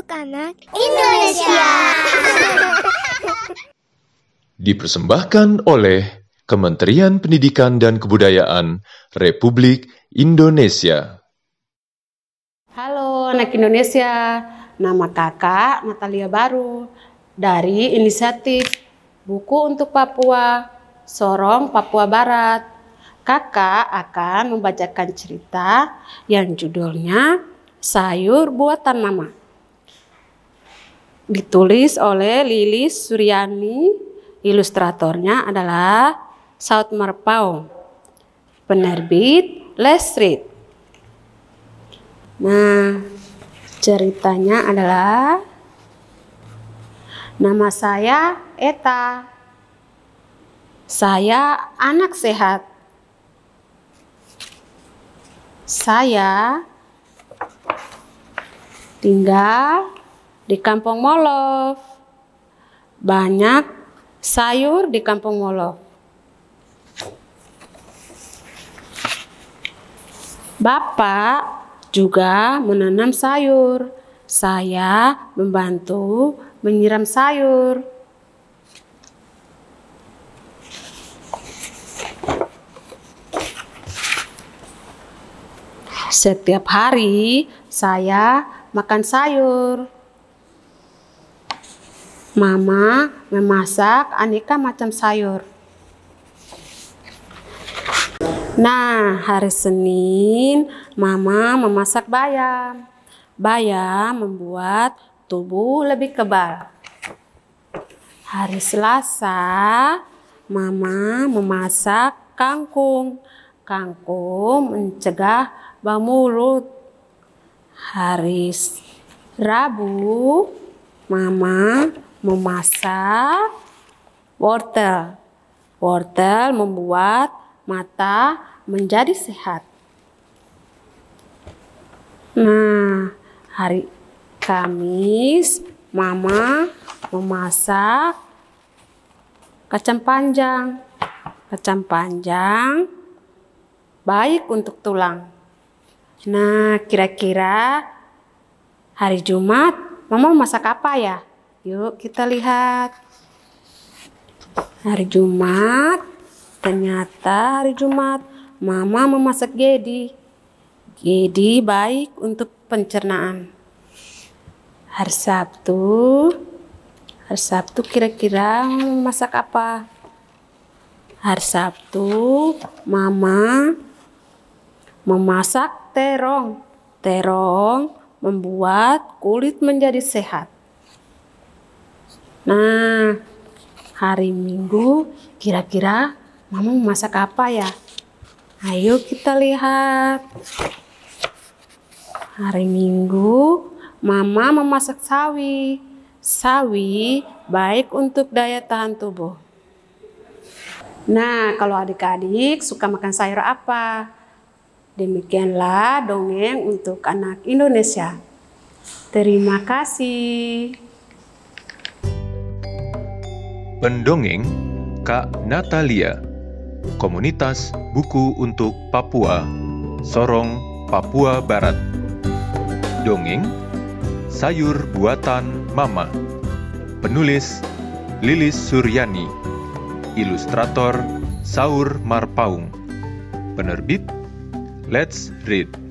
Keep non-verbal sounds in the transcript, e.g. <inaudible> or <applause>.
anak Indonesia. <laughs> Dipersembahkan oleh Kementerian Pendidikan dan Kebudayaan Republik Indonesia. Halo anak Indonesia, nama kakak Natalia Baru dari inisiatif Buku untuk Papua, Sorong, Papua Barat. Kakak akan membacakan cerita yang judulnya Sayur Buatan Mama. Ditulis oleh Lilis Suryani, ilustratornya adalah Saud Marpau. Penerbit Lesrit. Nah, ceritanya adalah nama saya Eta. Saya anak sehat. Saya tinggal di Kampung Molov. Banyak sayur di Kampung Molov. Bapak juga menanam sayur. Saya membantu menyiram sayur. Setiap hari saya makan sayur. Mama memasak aneka macam sayur. Nah, hari Senin Mama memasak bayam. Bayam membuat tubuh lebih kebal. Hari Selasa Mama memasak kangkung. Kangkung mencegah bau mulut. Hari Rabu Mama memasak wortel. Wortel membuat mata menjadi sehat. Nah, hari Kamis Mama memasak kacang panjang. Kacang panjang baik untuk tulang. Nah, kira-kira hari Jumat Mama masak apa ya? Yuk kita lihat. Hari Jumat, ternyata hari Jumat Mama memasak gedi. Gedi baik untuk pencernaan. Hari Sabtu, hari Sabtu kira-kira masak apa? Hari Sabtu, Mama memasak terong. Terong membuat kulit menjadi sehat. Nah, hari Minggu kira-kira Mama memasak apa ya? Ayo kita lihat. Hari Minggu Mama memasak sawi. Sawi baik untuk daya tahan tubuh. Nah, kalau adik-adik suka makan sayur apa? Demikianlah dongeng untuk anak Indonesia. Terima kasih. Pendongeng Kak Natalia. Komunitas Buku untuk Papua Sorong, Papua Barat. Dongeng Sayur Buatan Mama. Penulis Lilis Suryani. Ilustrator Saur Marpaung. Penerbit Let's read.